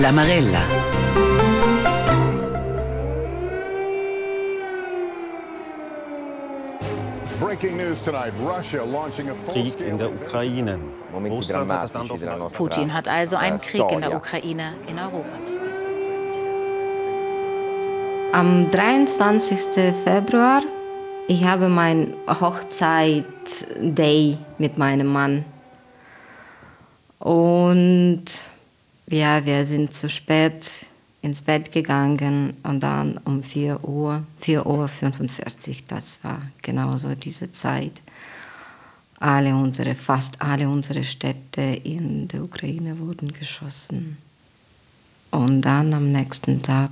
La Marella. Krieg in der Ukraine. Russland hat das Land auf Putin hat also einen Krieg in der Ukraine in Europa. Am 23. Februar, ich habe mein Hochzeit-Day mit meinem Mann. Und ja, wir sind zu spät ins Bett gegangen und dann um 4 Uhr, 4 Uhr 45, das war genauso diese Zeit. Alle unsere, fast alle unsere Städte in der Ukraine wurden geschossen. Und dann am nächsten Tag,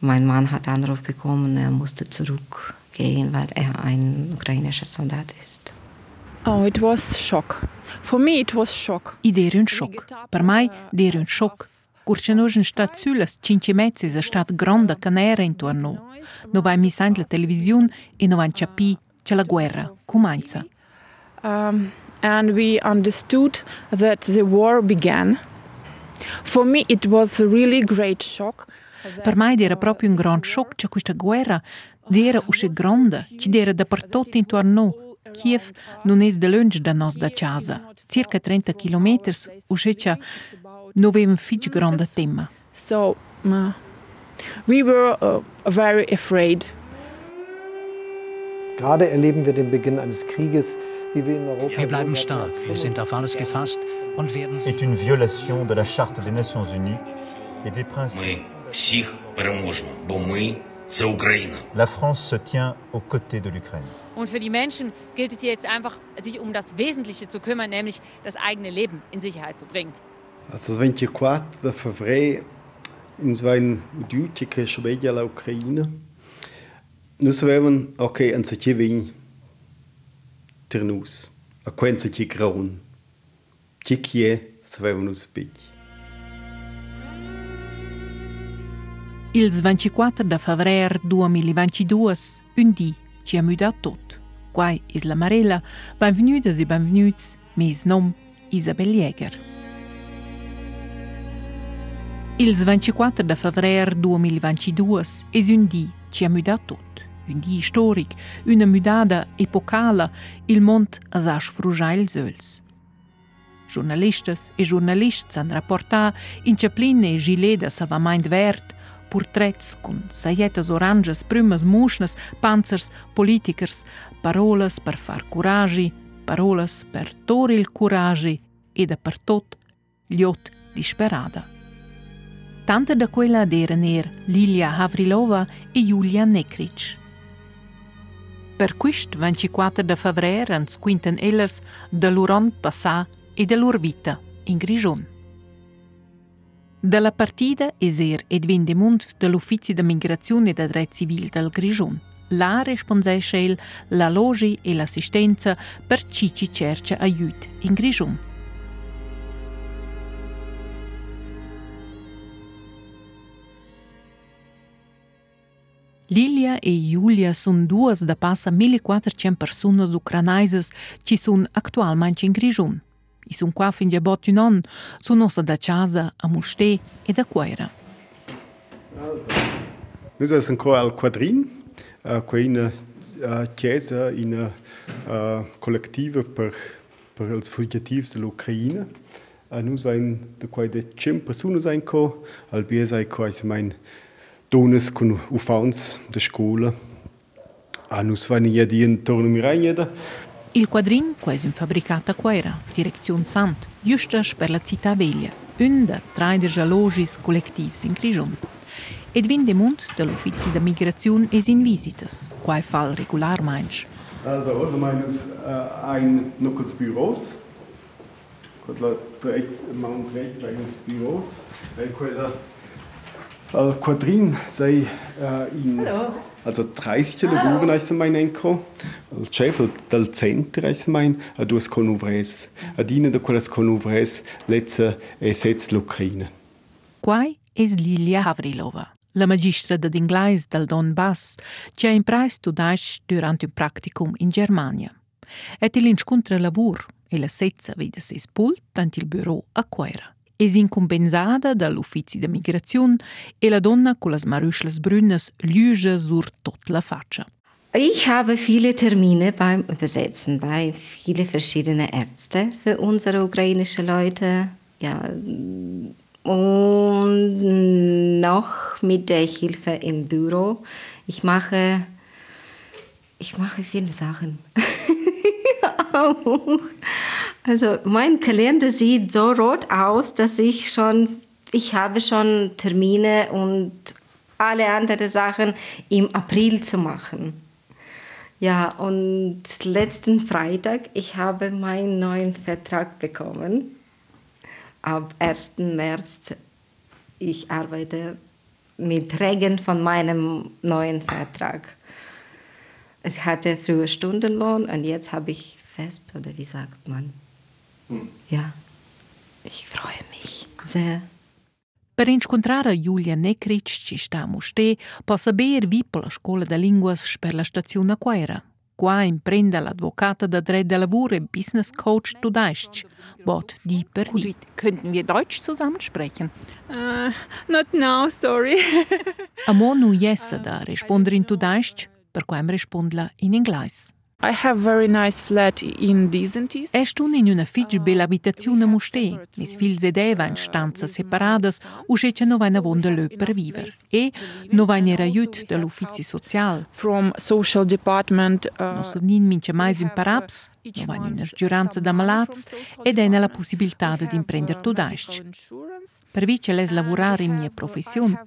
mein Mann hat Anruf bekommen, er musste zurückgehen, weil er ein ukrainischer Soldat ist. Oh, it was shock. For me it was shock. I deri shock. shok. Për maj, deri në shok. Kur që në është në shtatë syllës, qinqimeci zë shtatë gronda kënë e rejnë të arnu. Në vaj misant lë televizion, i në vanë qapi, që la guerra, kumanca. Um, and we understood that the war began. For me it was a really great shock. Për majdi era proprio un grand shock që kushtë guerra, dera ushe gronda, që dera da përtotin të arnu, Kiev nu es de lungi da nos da casa, circa 30 km, uscecia nu vem fich grande tema. So, uh, we were uh, very afraid. Gerade erleben wir den Beginn eines Krieges, wie wir in Europa. Wir bleiben stark, wir sind auf alles gefasst und werden. Est une violation de la Charte des Nations Unies et des principes. La France se tient aux côtés de l'Ukraine. Und für die Menschen gilt es jetzt einfach, sich um das Wesentliche zu kümmern, nämlich das eigene Leben in Sicherheit zu bringen. Also 24 fevereiro nos vai udjuti che sveglia la Ucraina. Noi sapevamo, ok, non si c'è vin per noi, a si c'è graun. Chi chi è, sapevamo noi specchi. Il 24 de febrer 2022, un di ci ha mudat tot. Quai is la Marella, benvenutas e benvenuts, mes nom Isabel Jäger. Il 24 de febrer 2022 es un di ci ha mudat tot. Un di storic, una mudada epocala, il mont as ha sfrugià ils öls. Giornalistas e giornalists han rapportà in Chaplin e gilet de salvament vert portrets con saietas oranges, prümas muschnas, panzers, politikers, parolas per far curagi, parolas per tor il curagi e da per tot gliot disperada. Tante da quella d'eren er Lilia Havrilova e Julia Nekric. Per quist 24 de febrer ans quinten elles de l'uron passà e de lur vita in Grigion. Dalla partida es er Edwin de Munz dell'Uffizi de Migrazione de Dret Civil del Grigion. La responsesce la logi e l'assistenza per chi ci cerca aiut in Grigion. Lilia e Julia sun duas da passa 1400 personas ucranaises ci sun actualmente in Grigion. I sun qua fin già bot un an, su nossa da casa a Musté e da Queira. Noi siamo ancora al quadrin, uh, qua in uh, chiesa, in uh, collettiva per, per els fuggitius dell'Ucraina. Uh, noi siamo da qua de 5 persone sein co, al bia sai qua mein dones con ufans de scuola. Uh, noi siamo ja di intorno mi rein Il quadrin, quasi un fabbricato a Queira, direzione Sant, giusto per la città veglia, un da tre dei logis collettivi in Grigion. Edwin de Mund, dell'Uffizi da Migrazione, è in visitas, quai fa regolarmente. Also, also meines uh, ein nuckels Büros. Dreit, man dreit eines Büros. Quella al quadrin sei uh, in Hallo. Also 30 lavoro als mein enco il chef del centro als mein a duas conuvres a dina de quelles conuvres letze e sez l'Ucraina Quai es Lilia Havrilova, la magistra d'inglese del Donbass, che ha impreso studato durante un practicum in Germania. Et il incontra lavur e la sezza vede ses pult tant il bureau a Quera. Es incompensada dall'uffizi de migrazione e la donna con las maruschlas brünnes lüge sur tot la faccia. Ich habe viele Termine beim Übersetzen bei viele verschiedene Ärzte für unsere ukrainischen Leute. Ja, und noch mit der Hilfe im Büro. Ich mache, ich mache viele Sachen. also mein Kalender sieht so rot aus, dass ich schon, ich habe schon Termine und alle anderen Sachen im April zu machen. Ja, und letzten Freitag, ich habe meinen neuen Vertrag bekommen. Ab 1. März, ich arbeite mit Regen von meinem neuen Vertrag. Ich hatte früher Stundenlohn und jetzt habe ich fest, oder wie sagt man? Hm. Ja, ich freue mich sehr. Per incontrare Julia Nekric, ci sta a Musté, può sapere vi per la scuola de linguas per la stazione Quaira. Qua imprende l'advocata da Dreh de Lavoro e Business Coach Tudaisc, bot di per di. Könnten wir Deutsch zusammen sprechen? Uh, not now, sorry. a mo nu jessa da rispondere in Tudaisc, per quem rispondla in inglese. I have very nice flat in Disentis. È stun in una fitch bella abitazione musté. Mis fils ed Eva in stanze separadas, usce che no vaina vonda lö per viver. E no vaina raiut dall'ufficio social. From social department. Uh, no nin mince mais un paraps, no vaina una giuranza da malats, ed è nella possibilità di imprender tudasc. Per vice les lavorare in mia professione.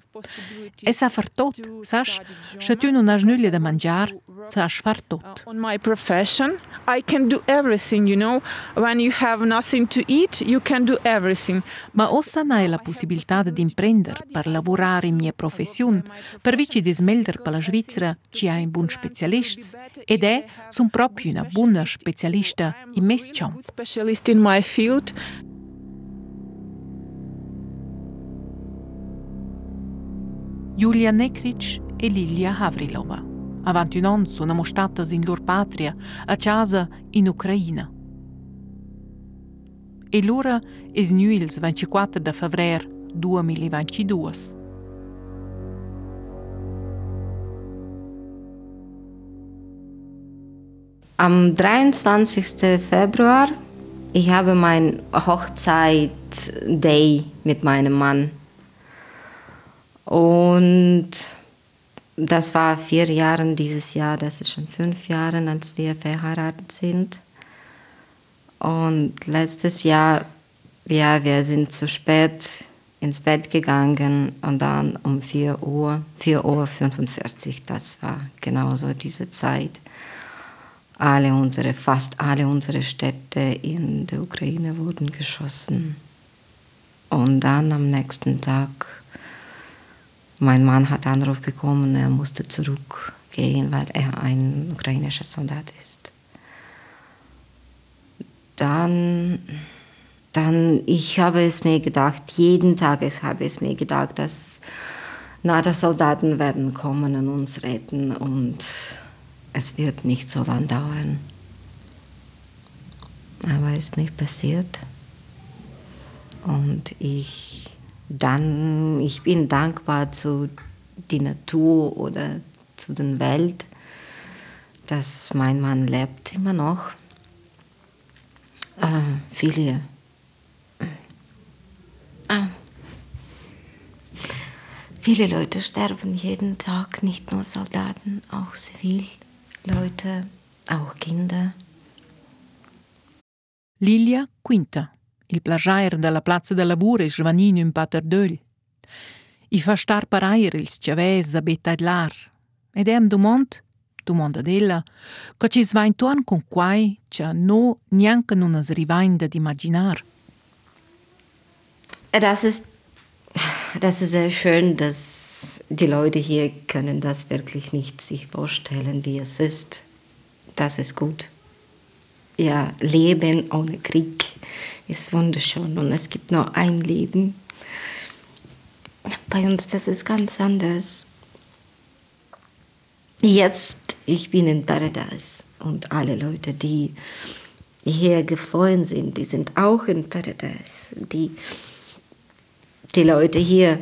E sa far tot, saš, še tu non has nulla da mangiar, saš far tot. On my profession, I can do everything, you know. When you have nothing to eat, you can do everything. Ma ossa na è la possibilità di imprender per lavorare in mia professione, per vici di smelder per la Svizzera ci ha un buon specialist, ed è son proprio una buona specialista in mesciam. Specialist in my field. Julia Nekric e Lilia Havrilova. Avanti un anno sono state in loro patria, a casa in Ucraina. E l'ora è nu il 24 de febbraio 2022. Am 23. Februar, ich habe mein Hochzeit-Day mit meinem Mann. Und das war vier Jahre dieses Jahr, das ist schon fünf Jahre, als wir verheiratet sind. Und letztes Jahr, ja, wir sind zu spät ins Bett gegangen und dann um 4 Uhr, 4 Uhr 45, das war genauso diese Zeit. Alle unsere, fast alle unsere Städte in der Ukraine wurden geschossen. Und dann am nächsten Tag mein Mann hat Anruf bekommen, er musste zurückgehen, weil er ein ukrainischer Soldat ist. Dann, dann, ich habe es mir gedacht, jeden Tag habe ich es mir gedacht, dass NATO-Soldaten werden kommen und uns retten und es wird nicht so lange dauern. Aber es ist nicht passiert. Und ich dann, ich bin dankbar zu der Natur oder zu der Welt, dass mein Mann lebt immer noch. Äh, viele äh, viele Leute sterben jeden Tag, nicht nur Soldaten, auch Zivilleute, auch Kinder. Lilia Quinta il plagiair dalla Plaza del Lavoro è svanino in paterdögl. I fa star parair ils chavès a betaidlar. Ed em domond, domanda della, che ci sva intorn con quai, che no neanche non es rivain da imaginar. Das ist, das ist sehr schön, dass die Leute hier können das wirklich nicht sich vorstellen, wie es ist. Das ist gut. Ja, Leben ohne Krieg ist wunderschön und es gibt nur ein Leben. Bei uns, das ist ganz anders. Jetzt, ich bin in Paradise und alle Leute, die hier geflohen sind, die sind auch in Paradise. Die, die Leute hier,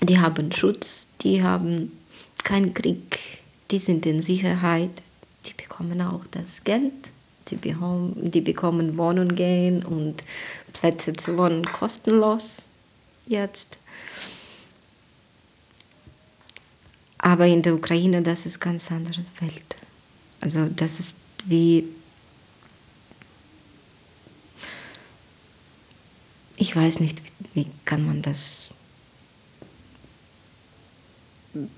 die haben Schutz, die haben keinen Krieg, die sind in Sicherheit, die bekommen auch das Geld, die bekommen, die bekommen Wohnungen und Plätze zu wohnen kostenlos jetzt. Aber in der Ukraine, das ist ganz anderes Welt. Also das ist wie, ich weiß nicht, wie kann man das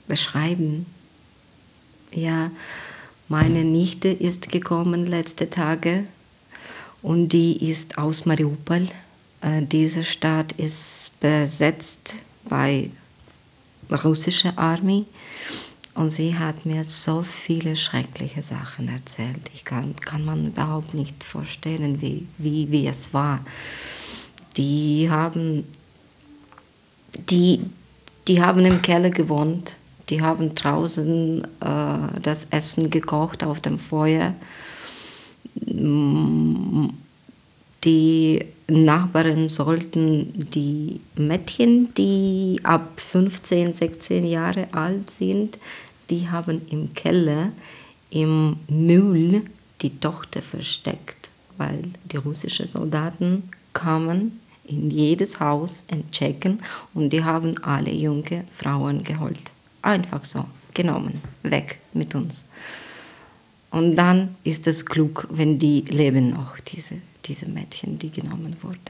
beschreiben. Ja, meine Nichte ist gekommen letzte Tage und die ist aus Mariupol. Äh, diese Stadt ist besetzt bei russischer Armee und sie hat mir so viele schreckliche Sachen erzählt. Ich kann, kann man überhaupt nicht vorstellen, wie, wie, wie es war. Die haben, die, die haben im Keller gewohnt. Die haben draußen äh, das Essen gekocht auf dem Feuer. Die Nachbarn sollten die Mädchen, die ab 15, 16 Jahre alt sind, die haben im Keller im Müll die Tochter versteckt, weil die russischen Soldaten kamen in jedes Haus und checken und die haben alle junge Frauen geholt. Einfach so, genommen, weg mit uns. Und dann ist es klug, wenn die leben noch, diese, diese Mädchen, die genommen wurden.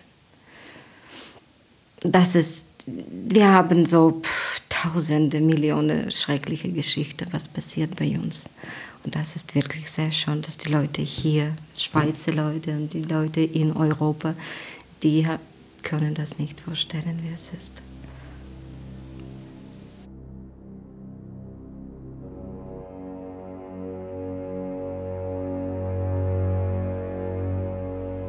Das ist, wir haben so pff, tausende, Millionen schreckliche Geschichten, was passiert bei uns. Und das ist wirklich sehr schön, dass die Leute hier, Schweizer Leute und die Leute in Europa, die können das nicht vorstellen, wie es ist.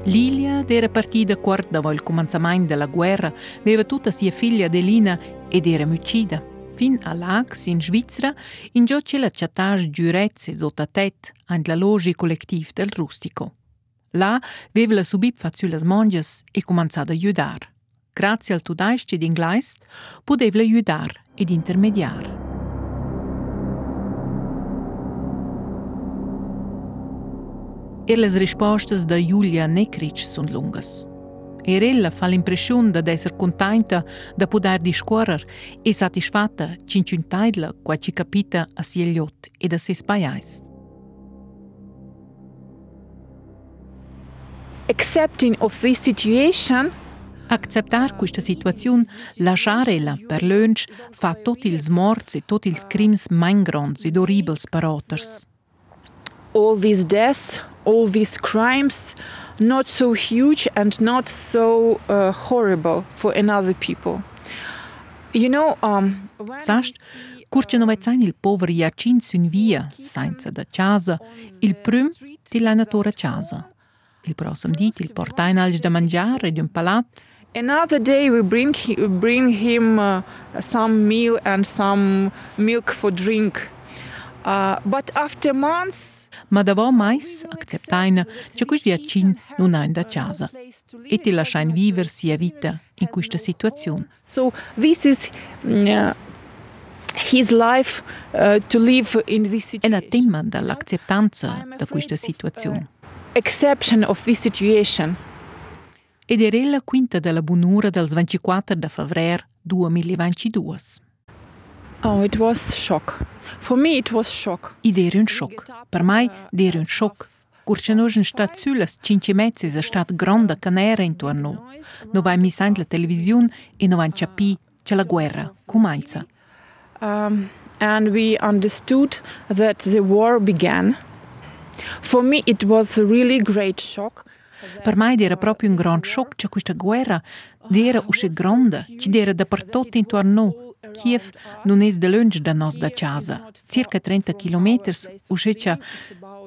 Lilia era partita quart dopo il cominciamento della guerra, aveva tutta sia figlia Delina ed era mucida. Fin all'Ax in Svizzera, in giù c'è la chattage giurezze sotto tet, an la logi collectiv del rustico. Là aveva la subit fatto le mongias e cominciato a aiutare. Grazie al tudaisce d'inglese, poteva aiutare ed intermediare. E le risposte da Julia Nekrich sono lunghe. E ella fa l'impressione di essere contenta di poter discorrere e soddisfatta cinciuntaidla qua ci capita a Siegliot e da ses paiais. Accepting of this situation Acceptar questa situazione, lasciarla per lunch, fa tutti i morti e tutti i crims mein grands ed orribils per others. All these deaths, all these crimes, not so huge and not so uh, horrible for another people. You know, um, curce non vezain il povero Jacin sun via, senza da casa, il prim ti la natura casa. Il prossimo dit il portain alge da mangiare ed un palat. Another day we bring, bring him uh, some meal and some milk for drink. Uh, but after months ma davò mais acceptaina che questi Jacin non ha da casa e ti lasciain vivere sia vita in questa situazione. So this is uh, his life uh, to live in this situation. È la tema dall'acceptanza da questa situazione. Exception of this situation. Ed era la quinta della bunura del 24 de febbraio 2022. Oh, it was shock. For me it was shock. I deri un shock. Per mai deri un shock. Kur që nëshën shtatë cyllës, qinqi meci zë shtatë gronda kënere në të arnu. Në vaj misajnë lë televizion i në vajnë qapi që la guerra, kumajnësa. Um, and we understood that the war began. For me it was a really great shock. Per mai dera proprio un grand shock që kushtë guerra, dera ushe gronda, që dera da për totin të arnu, Kiev në nes dëllënç danos da qaza, cirka 30 kilometrës u sheqa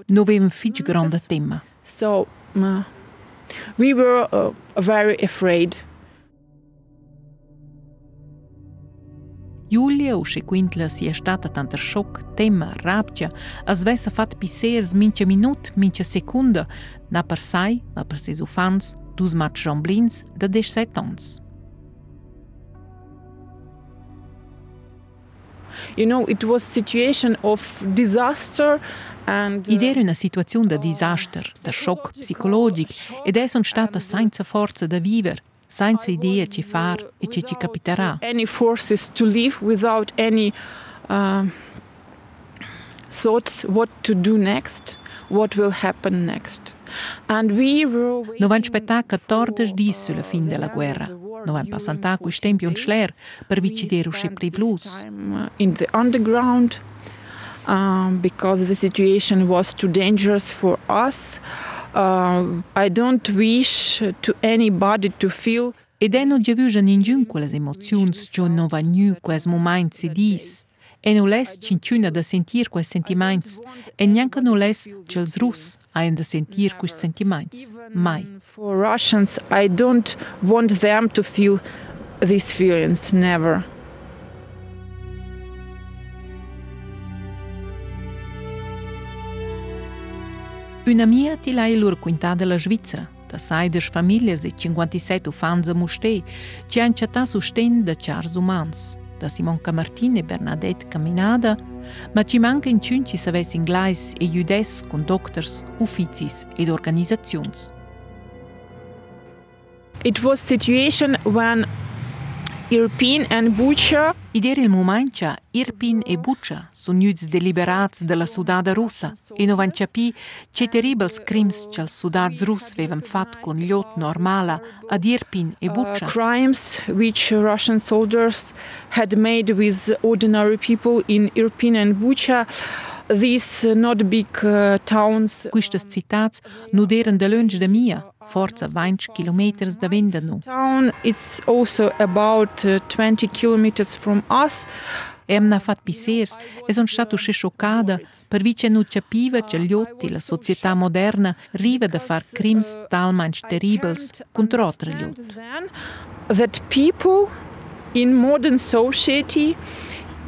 në vejmë fiq grënda tema. So, uh, we were uh, very afraid. Julia u shikuintlës i eshtatët në tërshok, tema, rapqa, azve së fatë piserës min që minut, min që sekundë, na përsaj, më përsi zufans, duzmat zhomblins dhe deshsetons. You know, it was situation of disaster Id era una situazione di disastro, di shock psicologico ed è sono stata senza forza da vivere, senza idea ci far e ci ci capiterà. Any forces to live without any uh, thoughts what to do next, what will happen next. And we were Non van spettar 14 di sulla fin della guerra. Non van passantà quei tempi un schler per vicidere usce privlus. In the underground um, because the situation was too dangerous for us. Uh, I don't wish to anybody to feel Ed è non già viuja ningiun quelle emozioni che non va nu quels momenti si dis. E non les cinciuna da sentir quei sentimenti. E neanche non les che els rus ainda sentir que os sentimentos, mai. For Russians, I don't want them to feel these feelings, never. Uma amiga tira a lor quintada da Svizzera, da sai das famílias e 57 fãs a mostei, que han chatat susten de chars humans, da Simon Camartin e Bernadette Caminada, ma ci manca in cinci saves inglais e judes con doctors, ufficis ed organizazions. It was situation when Irpin and Bucha Id era il moment che Irpin e Bucha sono nuts deliberats della sudada russa e non van capì che terribils crims che els sudats russ avevan fat con gliot normala ad Irpin e Bucha. Uh, crimes which Russian soldiers had made with ordinary people in Irpin and Bucha. These not big uh, towns. Quistas citats non eran de lunge da mia, forza 20 kilometers da vendano. Town it's also about uh, 20 kilometers from us. Em na fat pisers e son stato sche schoccada per vice non capiva che gli otti la società moderna riva da far crims talmans terribils contro altri gli That people in modern society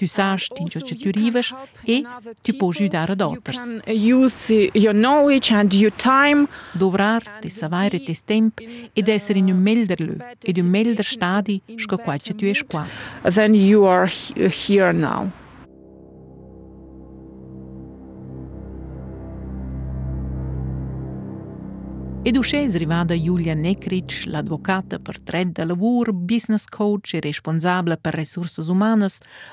ty sash, ty që që ty rivesh, e ty po zhyda rëdatërs. Do vrar të savajri të stemp, e dhe esëri një melder lë, e dy melder shtadi shkë që ty e shkua. Then you are here now. Ed uscì arrivata Giulia Necric, l'avvocata per tret de lavoro, business coach e responsabile per risorse umane,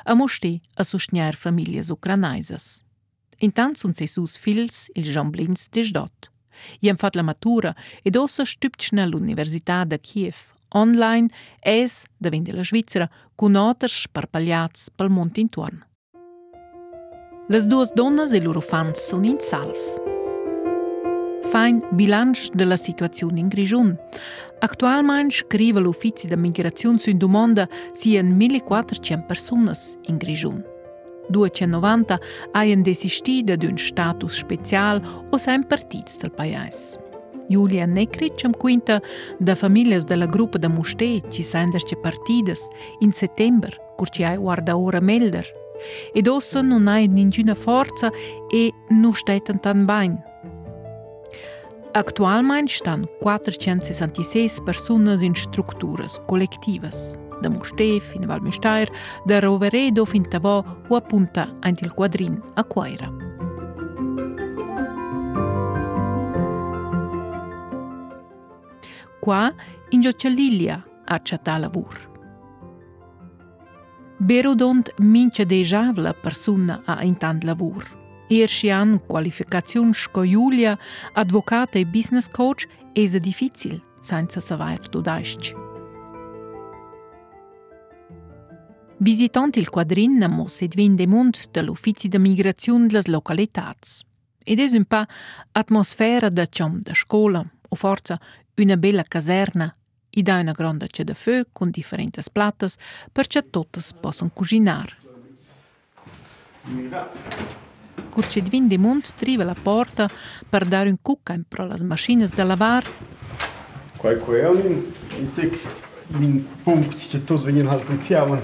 a mostrare a sostenere famiglie ucrainese. Intanto sono i suoi figli, il Jean Blins, di Sdot. Gli hanno fatto la matura ed ossa stupcina all'Università di Kiev, online, es, da vende la Svizzera, con altri sparpagliati pel monte intorno. Le due donne e i loro fans sono in salvo. fain bilanci de la situazione in Grigiun. Actualmein scrive l'uffizi de migraziun sün domanda si en 1400 persoane în Grigiun. 290 hajan desistida un status special o sain partits del pajais. Julia Necric am quinta da familias de la gruppa da Musté ci senderce partidas în settember, cur ci ai guarda ora melder. Ed ossa non hai ninguna forță e nu stetan tan bain. Actualmente estão 466 persone in strutture collettive. da Mustef, in Valmesteir, da Roveredo, fin Tavò ou a Punta Antil Quadrin, a Quaira. Qua, in Giocellillia, a Chatalavur. Berodont mince dejavla persona a intant lavur. Erst Jan, Qualifikationsco Julia, Advocate e Business Coach, es dificil senza savoir tudaisch. Visitant il quadrin mo sedvin de mund de l'uffici de migraziun de las localitats. Ed es un pa atmosfera da ciom da școală, o forță una bella caserna, i da una gronda ce de fă con differentes platas per ce totes posson cuginar. Mira vin de munt triva la porta per dare un cucca pro las maschines da lavar. Quai quai un in tic in punct che tots venien halt insieme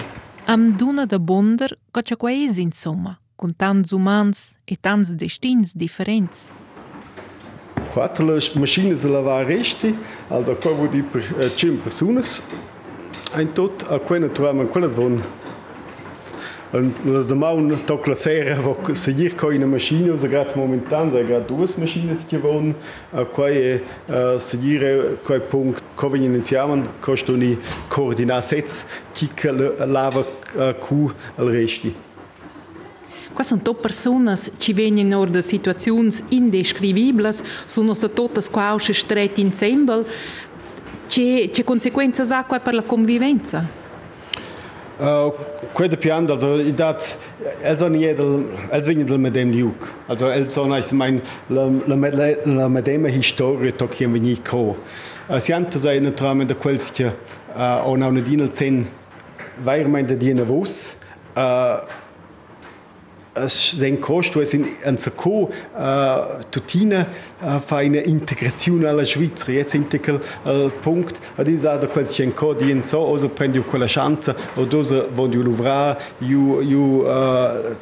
Am Duna da Bonder goccia quaes insomma, con tants umans e tants destins differents. Quattro maschine se lavar resti, also qua wo die per äh, 5 personas ein tot, a quella troviamo quella von da machen Klasäre se jich ko in Maschine se grad momentan. Se grad dues Maschines gewon koje se jire koj Punkt. Kowen initiamen kosto ni Koordinasets kike lava ku al resti. Quais são todas pessoas que vêm em ordem de situações indescrivíveis, são todas com a estreita em sembel, que consequências há para a convivência? Quei pian, also dat el son jedel el vegn del medem liuk. Also el son ich mein la la medema historie to kien vegni ko. Uh, Sianta sei naturalmente da quelsche uh, on una dinel zen vair mein de dina vos. Uh, sen costo es in en sacco uh, tutina uh, fa una integrazione alla Svizzera jetzt integra al punkt. Ad i da quel chen co di in so oso prendi quella chance o dosa voglio luvra you you uh,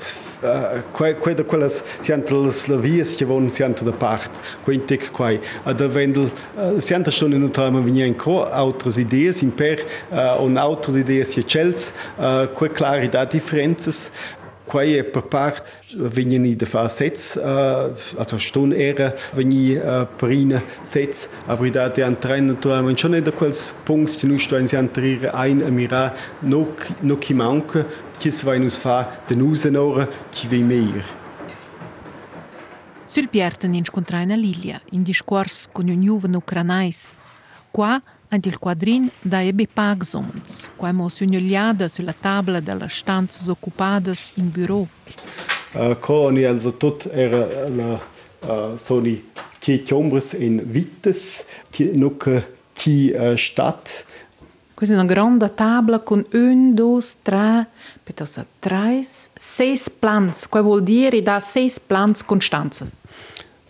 uh, que da quelles sianta le slavies che von sianta da part quintic quai. Ad vendel sianta schon in trama venia in co altres idees in per on altres idees che chels uh, que claridad differences quai per part vegna ni da fa sets uh, also ston era vegni uh, perina sets aber da de antren naturalmente schon da quels punts che nu sto in siantrire ein a mira no no chi manca chi se vai nus fa de nusenora chi ve meir Sul Pierten incontraina Lilia in discors con un juven ucranais. Qua ant il quadrin da pagsons, qua mo sugnoliada sulla tavola delle stanze occupadas in bureau. Uh, Coni also tot era la uh, soni chi chiombres in Vittes, chi nuca chi uh, stat. Questa è una grande tavola con un, due, tre, piuttosto tre, sei plans, qua vuol dire da sei plans constanzas.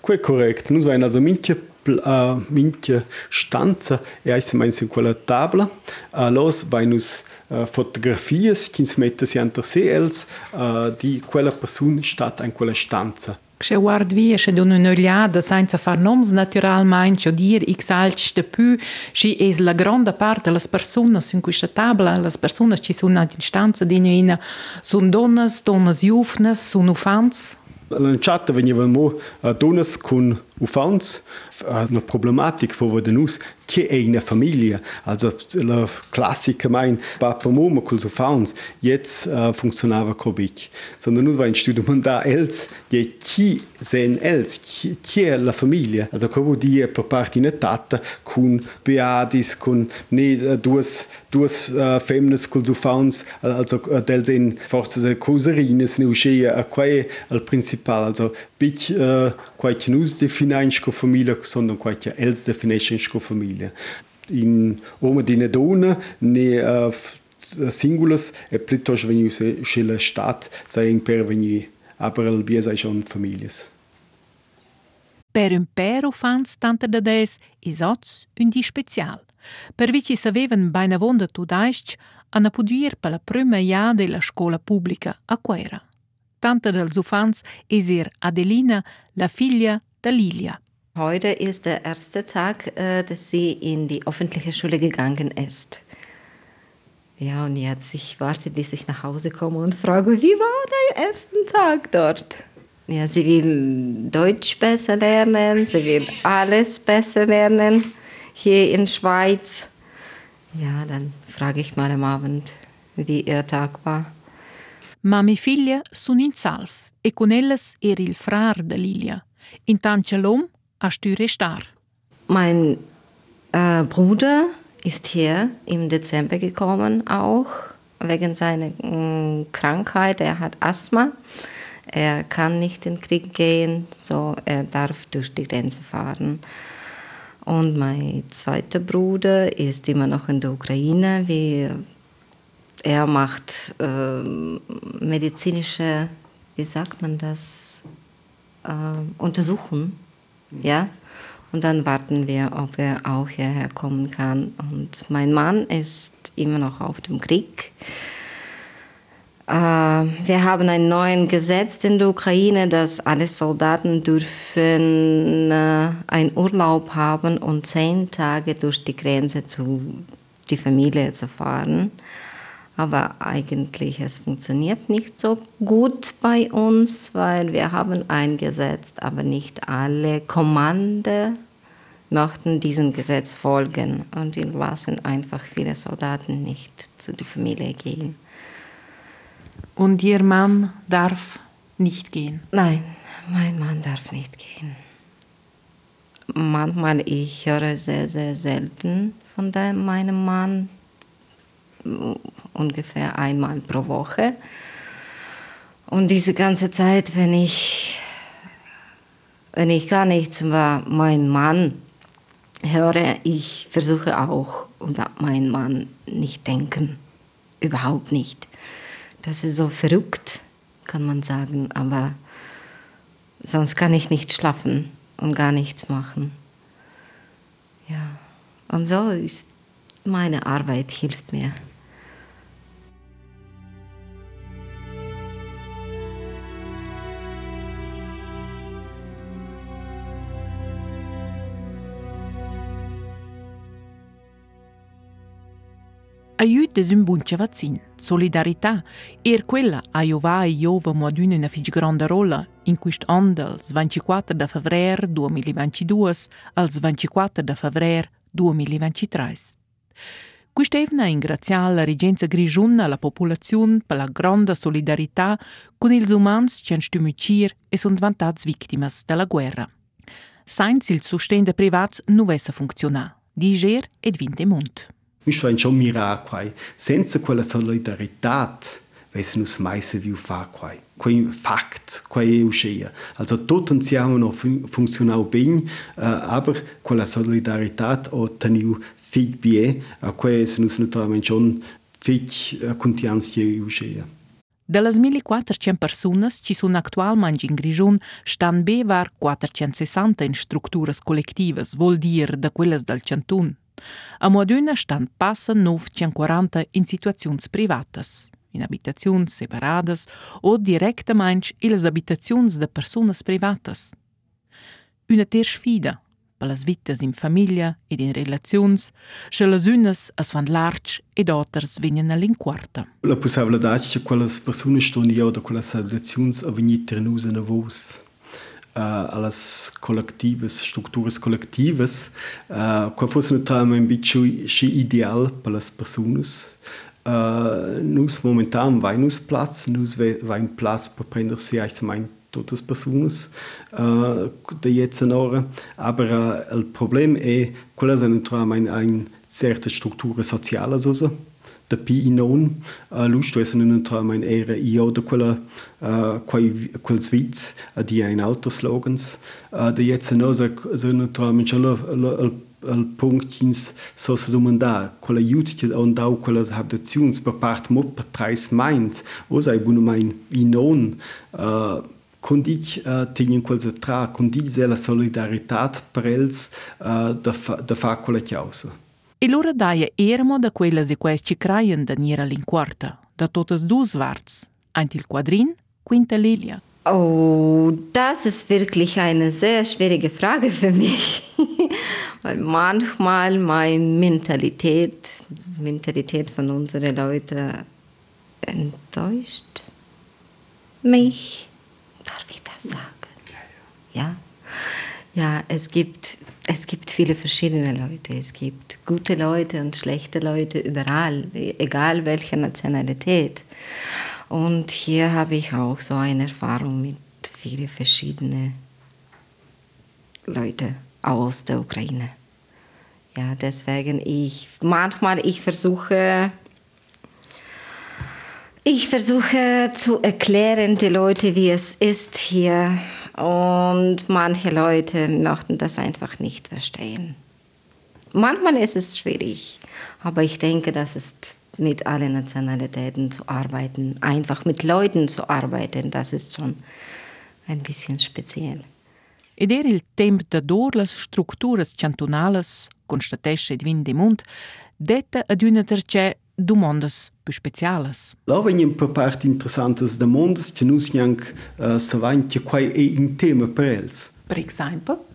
Que correct. Nus vain also minche uh, minche stanza e ai se meins in quella tavola. Uh, los vain us uh, fotografies che si mette si anter se els uh, di quella persona stat in quella stanza. Che guard via che d'un un'oliada senza far noms naturalmente o dir x alts de pu, ci es la grande parte las personas in questa tavola, las personas ci sono a distanza di nuina, sono donnas, donnas jufnes, sono ufans. La chat veniva mo uh, donnas con ufans, uh, una problematic vo de nus una famiglia, also la classica mein Papa Mama con ufans, jetzt uh, funktionava cobic. Sondern nus war ein Studium da els, je chi sen els, chi è la famiglia, also co die per parte in tata con beadis, con ne duas duas uh, femmes con ufans, also uh, del sen forse coserines ne uscea a quae al principal, also bic uh, quae nus definisce famiglia, sondern quae els definisce co famiglia. In oma di ne donna ne uh, singulas e pluttosto vegni se la stat per vegni aber al bia sai schon familias. Per un per ufans tante da des is oz un di special. Per vici savevan baina vonda tudaisc a pudir per la prima ja de la scola pubblica a Quera. Tante dels ufans is ihr Adelina, la figlia da Lilia. Heute ist der erste Tag, äh, dass sie in die öffentliche Schule gegangen ist. Ja, und jetzt, ich warte, bis ich nach Hause komme und frage, wie war der erste Tag dort? Ja, sie will Deutsch besser lernen, sie will alles besser lernen hier in Schweiz. Ja, dann frage ich mal am Abend, wie ihr Tag war. Mami figlia sun in salf e con elles er il frar de Lilia. Intanto l'om a stüre star. Mein äh, Bruder ist hier im Dezember gekommen, auch wegen seiner äh, Krankheit. Er hat Asthma. Er kann nicht in den Krieg gehen, so er darf durch die Grenze fahren. Und mein zweiter Bruder ist immer noch in der Ukraine. Wie er macht äh, medizinische, wie sagt man das, äh, Untersuchungen. Ja? Und dann warten wir, ob er auch hierher kommen kann. Und mein Mann ist immer noch auf dem Krieg. Äh, wir haben ein neues Gesetz in der Ukraine, dass alle Soldaten dürfen äh, einen Urlaub haben und zehn Tage durch die Grenze zu die Familie zu fahren. Aber eigentlich es funktioniert nicht so gut bei uns, weil wir haben eingesetzt, aber nicht alle Kommande möchten diesem Gesetz folgen und die lassen einfach viele Soldaten nicht zu der Familie gehen. Und Ihr Mann darf nicht gehen? Nein, mein Mann darf nicht gehen. Manchmal ich höre sehr, sehr selten von meinem Mann, ungefähr einmal pro Woche. Und diese ganze Zeit, wenn ich, wenn ich gar nichts über meinen Mann höre, ich versuche auch über meinen Mann nicht denken. Überhaupt nicht. Das ist so verrückt, kann man sagen, aber sonst kann ich nicht schlafen und gar nichts machen. Ja, und so ist meine Arbeit hilft mir. Aiut es un bun cevazin. Solidarità er quella a Jova e Jova moduna una fig grande rolla in quist an dels 24 de febrer 2022 als 24 de febrer 2023. Quist'evna ingrazia la regenza grigiuna la popolazione per la grande solidarità con ils umans che han stümicir e sunt vantats victimas della guerra. Sainz il sostende privats nu vessa funzionar, diger ed vinte munt. Isto é um miracolo. Sem aquela solidariedade, vese nus meise viu faquai. Quei fact, quei euschea. Also tot insieme noch fun funzionau bin, uh, eh, aber quella solidaritat o teniu fig bie, a quei se nus naturalmente schon fig uh, eh, contianzie euschea. De las 1400 persoanas ci sunt actualmente in Grigion, stan bevar 460 în structuras colectivas, vol dir de quellas del centun. A Modena stan passa 940 in situazions privatas, in habitazions separadas o directamaing illas habitazions de personas privatas. Una ter sfida per las vitas in famiglia ed in relazions, che las unas as van larg ed oters venen all'inquarta. La possibilità che quelle persone stanno io da quelle habitazions a venire ternus in a vos. Uh, alles kollektives, Strukturen kollektives, uh, qual fosse naturalmente ein bisschen ideal per las personas. Uh, nus momentan vai nus Platz, nus vai Platz per prender si echt mein totes as personas uh, de jetzt ora, aber il problem è quella è naturalmente ein certe Strukturen soziales also da pi non uh, lust es non tra mein era io da quella uh, quei quel svits uh, di ein autoslogans da jetzt no so naturalmente il il punctins so se domandar quella che on dau quella habitazions per part mo per trais mainz. O sai buno mein i non uh, con ich tenien quel tra diese la solidaritat per els uh, da fa, da fa quella chiausa E lura daia ermo da quelles e quais ci craien da nira l'inquarta, da totes dus warts, eint il quadrin, quinta Lilia. Oh, das ist wirklich eine sehr schwierige Frage für mich. Weil manchmal meine Mentalität, Mentalität von unseren Leuten enttäuscht mich. Darf ich das sagen? Ja. Ja, es gibt, es gibt viele verschiedene Leute. Es gibt gute Leute und schlechte Leute überall, egal welche Nationalität. Und hier habe ich auch so eine Erfahrung mit vielen verschiedenen Leuten aus der Ukraine. Ja, deswegen ich manchmal ich versuche ich versuche zu erklären die Leute, wie es ist hier und manche Leute möchten das einfach nicht verstehen. Manchmal ist es schwierig, aber ich denke, das ist mit allen Nationalitäten zu arbeiten, einfach mit Leuten zu arbeiten, das ist schon ein bisschen speziell. Ed era il temp da dor las structuras cantonales, constatesce Edwin de Mont, detta ad una terce domandas più specialas. Là vengono per parte interessanti domande che non si anche uh, sapevano che qua è un tema per els. Per esempio?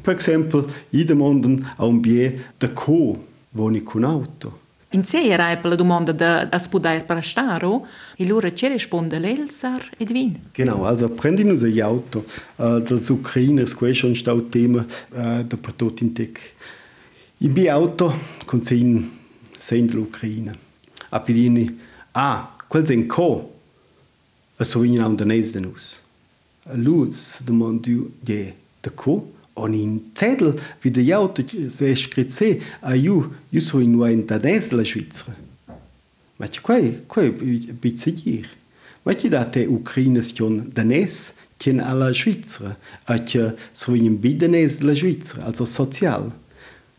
Per esempio, i domandano a un bie da co voni con auto. In sé era per la domanda da as poder prestaro, e loro ci risponde l'Elsar ed vin. Genau, also prendi uns ein Auto. Äh, das Ukrainers, questo schon staut Thema äh, da per tot in tec. In bi Auto con sein sein dell'Ucraina. Apidini ah, quel en ko a sovin an denéis den nus. Luz de mon du je de ko an in Zädel wie de Jout sech kritse a you you so in en tadéisle Schwizre. Mat kwe kwe biziier. Wat je dat te Ukrainestion denéis kin aller Schwizre atje so in bidenéis la Schwizre also sozial.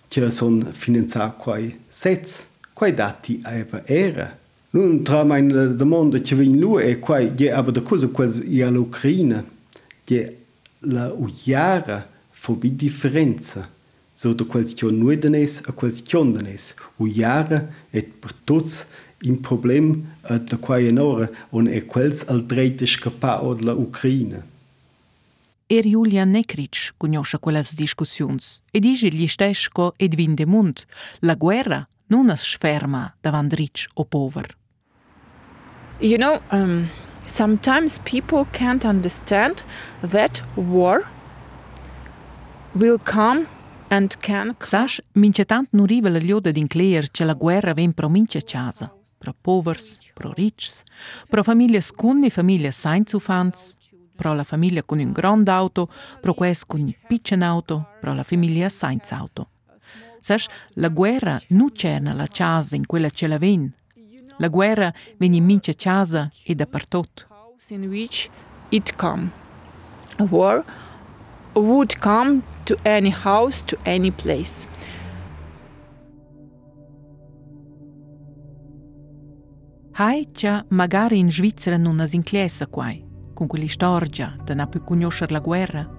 Tje son finanzakoi setz quai dati eber era. Nun tra meine domanda che vin lu e quai je aber de cosa quel i all'Ucraina je la uiara fobi differenza. So de question nudenes a question denes uiara et per tots in problem de quai enora on e quels al dreite capa od la Ucraina. Er Julia Nekric conosce quelles discussions. E dice gli stesco ed vin de mund, la guerra non es sferma davant rich o pover. You know, um, sometimes people can't understand that war will come and can Sash, mince tant nu riva la lioda d'incleer che la guerra ven pro mince casa, pro povers, pro rics, pro familias cun e familias senza ufans, pro la famiglia con un grand auto, pro quest con un piccin auto, pro la famiglia senza auto. Sash, la guerra nu cerna la casa in quella ce la ven. La guerra ven in mince casa e dappertot. in which it come. A war would come to any house, to any place. Hai già magari in Svizzera non as inclessa quai, con quell'istorgia da non più conoscere la guerra.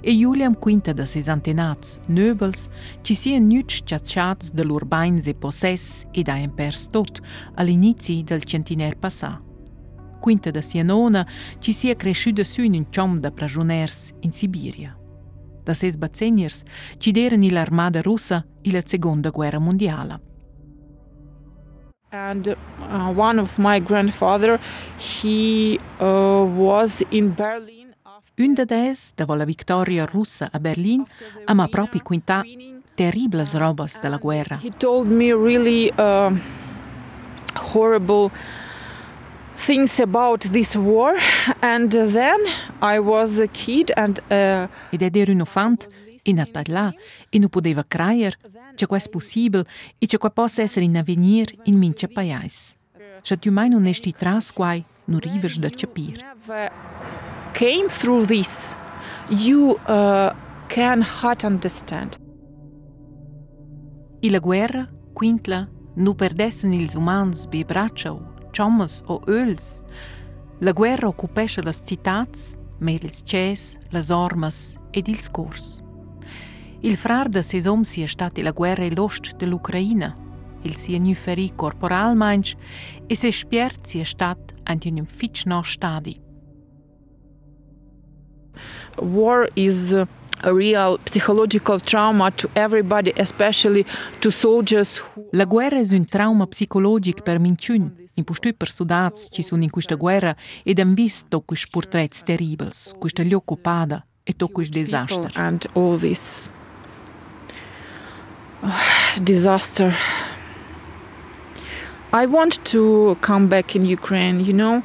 E Juliam quinta da ses antenats, nöbels, ci sian nüts ciacciats de l'urbains e possess ed haien pers tot all'inizi del centiner passà. Quinta da sia nona ci sia cresciuta su in un ciom da pragioners in Sibiria. Da ses bazzeniers ci deren l'armada russa e la seconda guerra mondiala. And uh, one of my grandfather, he uh, was in Berlin. Un da des, da la victoria russa a Berlin, ama proprio quinta terribles robas della guerra. He told me really uh, horrible things about this war and then I was a kid and uh, Ed ed era un ufant in là e non poteva creier che questo possibile e che qua possa essere in avvenir in mince paiais. Se tu mai non esti tras quai, non rivers da capir. Came through this you uh, can hard understand E la guerra, quintla, nu perdessen ils umans be braccia o ciommas o öls. La guerra occupesce las citats, mer ils ces, las ormas ed ils cors. Il frar da ses om sia stati la guerra e l'ost dell'Ucraina. Il sia nu ferì corporal mainch e se spiert sia stat ant un fitch no stadi. War is a real psychological trauma to everybody especially to soldiers who La guerra è un trauma psicologic per minciun, in postui per soldats ci sono in questa guerra ed han visto questi portrets terribils, questa gli occupada e to questi disastri. and all this uh, disaster I want to come back in Ukraine you know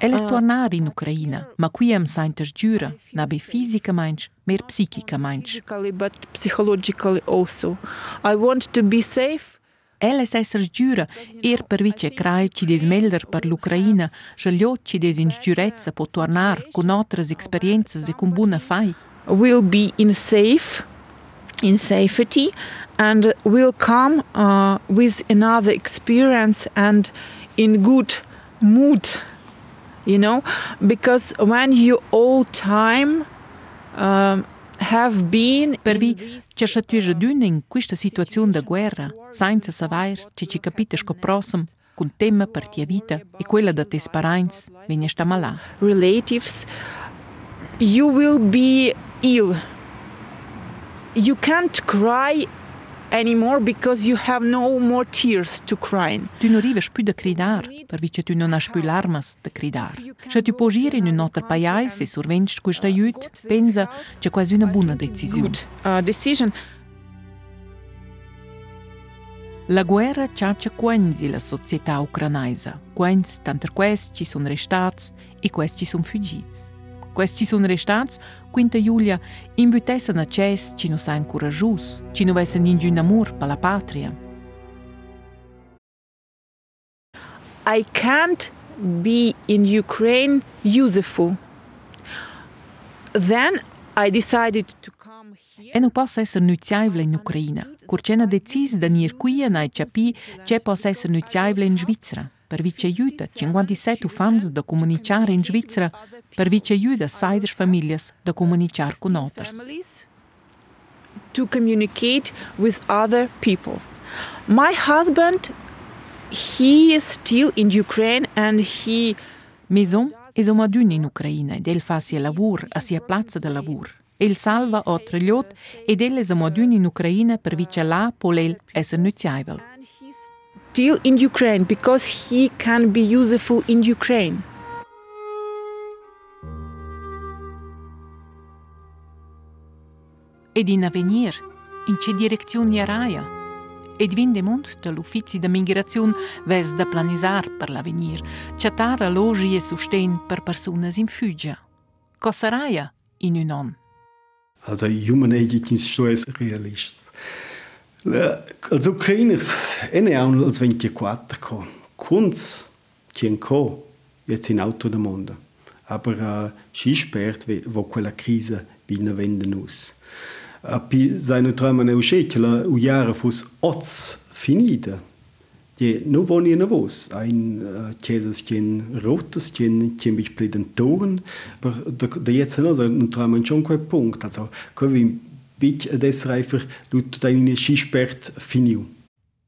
Elles tornar in Ucraina, ma qui am sainter giura, na be fisicamente, mer psichicamente. but psychologically also I want to be safe Elles esser giura, er per vice crai ci des melder per l'Ucraina, sceglio ci des in giurezza po tornar con otras experienzas e con buona fai. will be in safe in safety and will come uh, with another experience and in good mood you know because when you all time um, have been Përvi që shë ty zhëdynin uh, kështë situacion dhe guerra, sajnë të savajrë që që kapit të shkoprosëm, kun teme për tje vite, i kuela dhe të isparajnës, me një shtamala. Relatives, you will be ill. You can't cry anymore because you have no more tears to cry. Ty noriveš plus de cridar, përveç ty non hash plus larmas të cridar. Cioè, që ty po gjiri në notër pajaj se survenç ku është ajut, penza që quasi una buona decisione. Uh, la guerra ciaccia quenzi la società ucrainaisa. Quenz, tanto questi sono restati e questi sono fuggiti. Questi sun restats quinta Julia in butessa na ces ci no nu sa incurajus, ci no nu vessen ingin amor pa la patria. I can't be in Ukraine useful. Then I decided to come here. E nu possa esser nuziaivla in Ucraina, curcena decis da nir quia nai capi ce possa esser nuziaivla in Svizzera. Per vice aiuta 57 ufans da comunicare in Svizzera, per vice aiuta seides famiglie da comunicare con others. families to communicate with other people. My husband, he is still in Ukraine and he Maison è un adun in Ucraina ed el fa sia lavur a sia plazza de lavur. El salva o trigliot ed el es un adun in Ucraina per vice là polel essere nuziaivel. Still in Ukraine because he can be useful in Ukraine. Ed in avenir, in che direzione araia? Ed vinde mont dall'uffizi da migrazione ves da planisar per l'avenir, chatar alogi e sustain per personas in fugia. Cosa raia in un on? Also human age ist Realist. Le- Als Ukrainers e ne hanno als 24 co. Kunz tien co jetzt in Auto del mondo. Aber äh, si spert ve- wo quella crisi vina venden us. A pi seine trama ne usce che la u jara fus oz finita. Je nu voni na vos, ein uh, chiesas chen rotes, chen chen bich pleden toren, aber da, jetzt no, so traman schon quel punkt, also wie bich des reifer lut deine schispert finiu.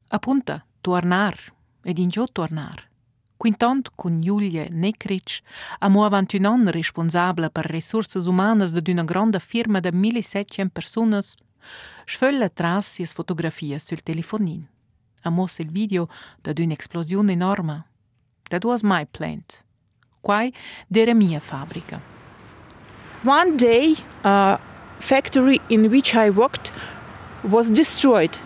Appunta, tornar, ed in giù tornar. Quintant con Julia Nekric, amo avant un an responsabile per resurses umanas de una grande firma de 1700 personas, sfölla tras sias fotografias sul telefonin. Amos il video de una explosione enorme. That was my plant. Quai d'era mia fabbrica. One day, a factory in which I worked was destroyed.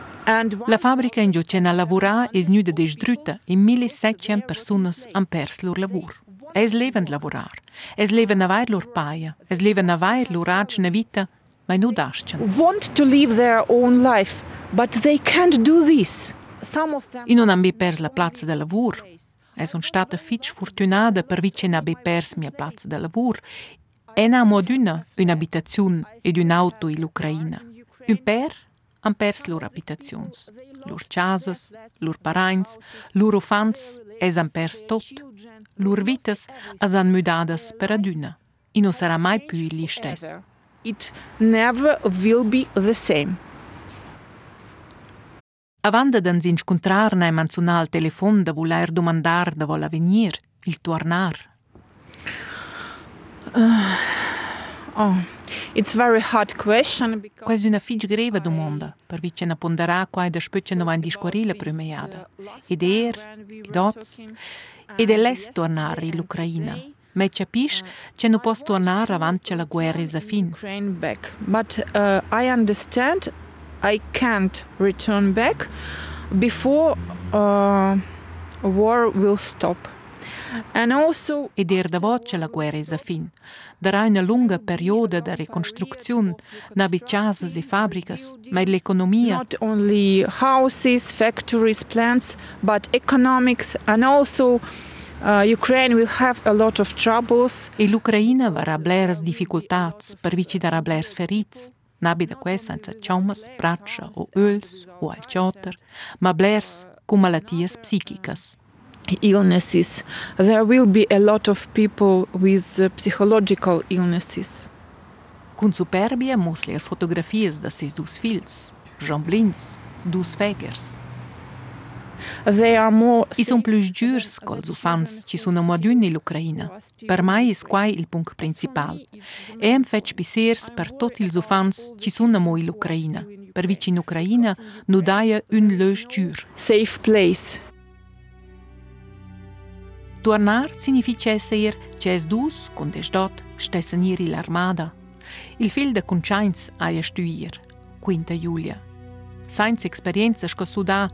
La fabbrica in giù c'è a lavorare è snuda distrutta e 1700 personas han pers lor lavur. Es leven lavorar. Es leven avair lor paia. Es leven avair lor agna vita, ma nu dascen. want to live their own life, but they can't do this. Some of them I non han be pers la plazza de lavur. Es un stata fitch fortunada per vice na be pers mia plazza de lavur. E na moduna un'abitazione ed un auto in l'Ucraina. Un per han pers lor abitazions. Lor casas, lor parains, lor ufans, es han pers tot. Lor vitas as han mudadas per aduna. I non sarà mai più il stes. it never will be the same. Avanda d'ans incontrar na manzunar al telefon da voler domandar da vola venir, il tornar. Quasi una fig greva domanda, per vice na ponderà quai da spöcce no vain discorrila primeiada. Ed er, ed oz, ed è l'es tornar in l'Ucraina. Ma capisce che non posso tornare avanti la guerra è fin. Ukraine back. But uh, I understand I can't return back before uh, war will stop. And also Ed er da voce la guerra è fin. Darà una lunga periodo di ricostruzione, nabi casas e fabbricas, ma l'economia not only houses, factories, plants, but economics, and also uh, Ukraine will have a lot of troubles. E l'Ucraina varà bleras difficultats per vici darà blers ferits. Nabi da quei senza ciaumas, braccia o öls o al ciotter, ma blers con malattias psichicas. Illnesses. There will be a lot of people with uh, psychological illnesses. Con superbia mos ler fotografias da ses dus fils, Jean Blins, dus fegers. they are more I son plus giurs col ufans ci sono modun in l'Ucraina. Per mai is quai il punct principal. E em fetch pisers per tot ils ufans ci sono mo in l'Ucraina. Per vici in Ucraina nu daia un lös giur. safe place. Tornar significesse ir ces dus con des dot stessen ir l'armada. Il fil de conscienz aia stuir, quinta Julia. Sainz experienza sco suda,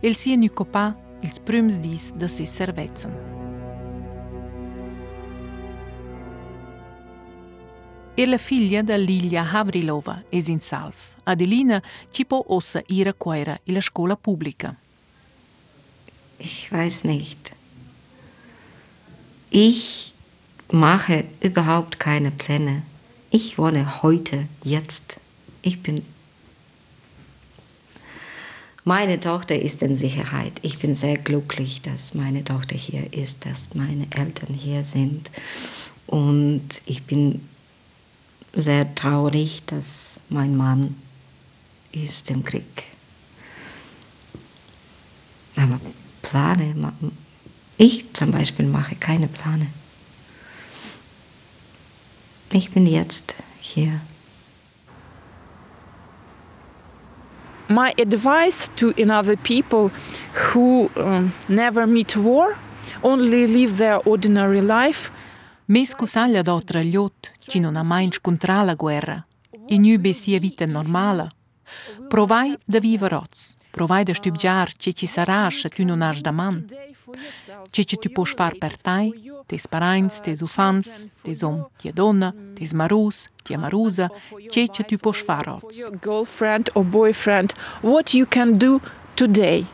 el sia nu copa ils prüms dis de ses servetzen. E la figlia da Lilia Havrilova es in salv. Adelina ci po ossa ira quaira in la scuola pubblica. Ich weiß nicht. Ich mache überhaupt keine Pläne. Ich wohne heute, jetzt. Ich bin. Meine Tochter ist in Sicherheit. Ich bin sehr glücklich, dass meine Tochter hier ist, dass meine Eltern hier sind. Und ich bin sehr traurig, dass mein Mann ist im Krieg. Aber Plane, ich zum Beispiel mache keine Pläne. Ich bin jetzt hier. My advice to another people who um, never meet war, only live their ordinary life, Mes cusaglia d'otra gliot, ci non ha mai scontrà la guerra, e nu be sia vita normala. Provai da viver oz, provai da stubgiar ce ci sarà se tu non has da man. që që ty po shfar për taj, të isparajnës, të izufans, të izom tjedona, të izmarus, të jemaruza, që që ty po shfar otës. Girlfriend or boyfriend, what you can do today?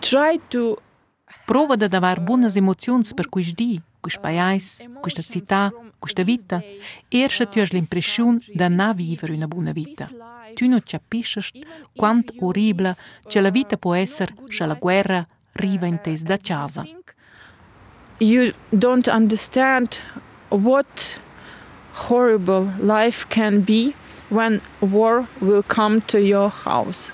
Try to... Prova dhe da varbunës emocionës për kush di, kush pajajs, kush të cita, kush të vita, erë që ty është l'impresion da na viveri në bunë vita. Ty në që pishësht, quant oribla, që la vita po esër, që la guerra, riva in tes da casa. you don't understand what horrible life can be when war will come to your house.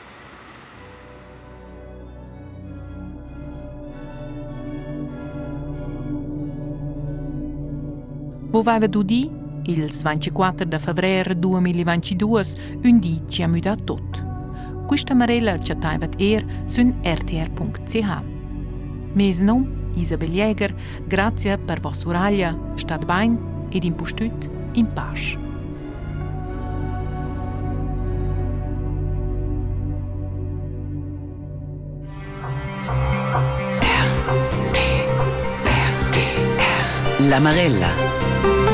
Wo vai du di? Il 24 de febrer 2022, un di ci ha mudat tot. Questa marella ci taivat er sun rtr.ch. Mes nom, Isabel Jäger, grazie per vos uraglia, stat bain ed impustut in pace. La Marella.